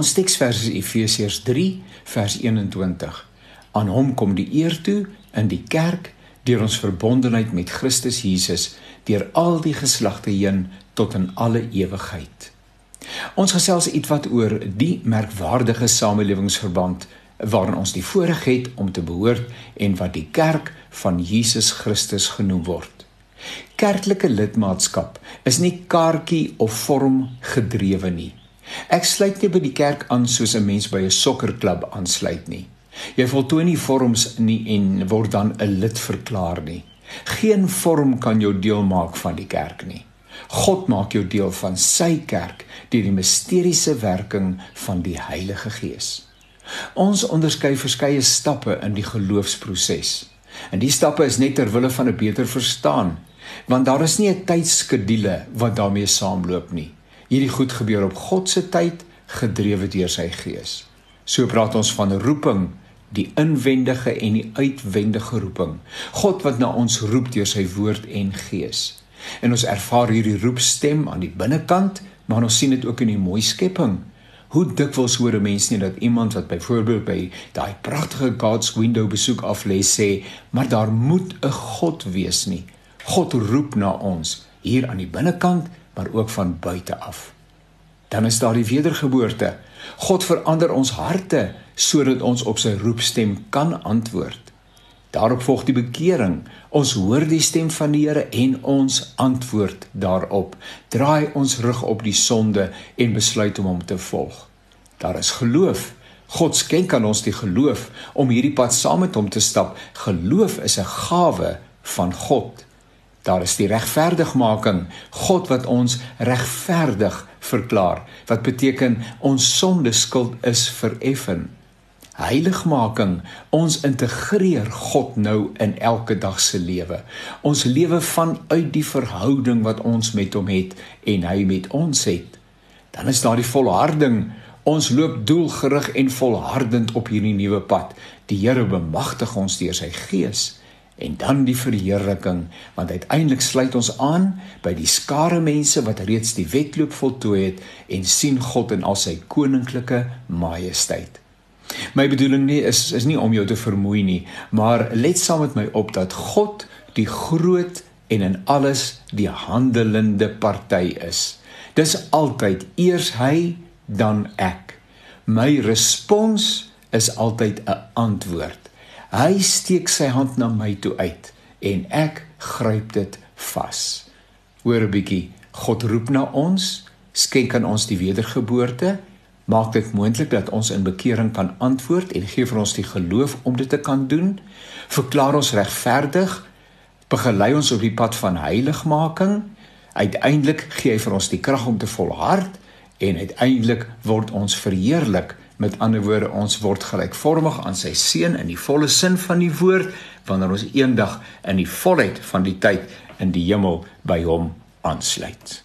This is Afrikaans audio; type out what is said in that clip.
Ons teksvers is Efesiërs 3 vers 21. Aan hom kom die eer toe in die kerk deur ons verbondenheid met Christus Jesus deur al die geslagte heen tot in alle ewigheid. Ons gesels ietwat oor die merkwaardige samelewingsverband waarin ons die voorreg het om te behoort en wat die kerk van Jesus Christus genoem word. Kerklike lidmaatskap is nie kaartjie of vorm gedrewe nie. Ek sluit nie by die kerk aan soos 'n mens by 'n sokkerklub aansluit nie. Jy voltooi nie vorms nie en word dan 'n lid verklaar nie. Geen vorm kan jou deel maak van die kerk nie. God maak jou deel van sy kerk deur die misteriese werking van die Heilige Gees. Ons onderskei verskeie stappe in die geloofsproses. En die stappe is net ter wille van 'n beter verstaan, want daar is nie 'n tydskedule wat daarmee saamloop nie. Hierdie goed gebeur op God se tyd, gedrewe deur sy Gees. So praat ons van roeping, die inwendige en die uitwendige roeping. God wat na ons roep deur sy woord en Gees. En ons ervaar hierdie roepstem aan die binnekant, maar ons sien dit ook in die mooi skepping. Hoe dikwels hoor 'n mens nie dat iemand wat byvoorbeeld by daai pragtige God's window besoek af lê sê, maar daar moet 'n God wees nie. God roep na ons hier aan die binnekant, maar ook van buite af. Dan is daar die wedergeboorte. God verander ons harte sodat ons op sy roepstem kan antwoord. Daarop volg die bekering. Ons hoor die stem van die Here en ons antwoord daarop. Draai ons rug op die sonde en besluit om hom te volg. Daar is geloof. God skenk aan ons die geloof om hierdie pad saam met hom te stap. Geloof is 'n gawe van God. Daar is die regverdigmaking. God wat ons regverdig verklaar. Wat beteken ons sonde skuld is vereffen. Heiligmaking. Ons integreer God nou in elke dag se lewe. Ons lewe vanuit die verhouding wat ons met hom het en hy met ons het. Dan is daar die volharding. Ons loop doelgerig en volhardend op hierdie nuwe pad. Die Here bemagtig ons deur sy gees en dan die verheerliking want uiteindelik sluit ons aan by die skare mense wat reeds die wedloop voltooi het en sien God in al sy koninklike majesteit My bedoeling nie is is nie om jou te vermoei nie, maar let saam met my op dat God die groot en in alles die handelende party is. Dis altyd eers hy dan ek. My respons is altyd 'n antwoord. Hy steek sy hand na my toe uit en ek gryp dit vas. Hoor 'n bietjie, God roep na ons, skenk aan ons die wedergeboorte maak dit moontlik dat ons in bekering kan antwoord en gee vir ons die geloof om dit te kan doen. Verklaar ons regverdig, begelei ons op die pad van heiligmaking. Uiteindelik gee hy vir ons die krag om te volhard en uiteindelik word ons verheerlik. Met ander woorde, ons word gelykvormig aan sy seun in die volle sin van die woord wanneer ons eendag in die volheid van die tyd in die hemel by hom aansluit.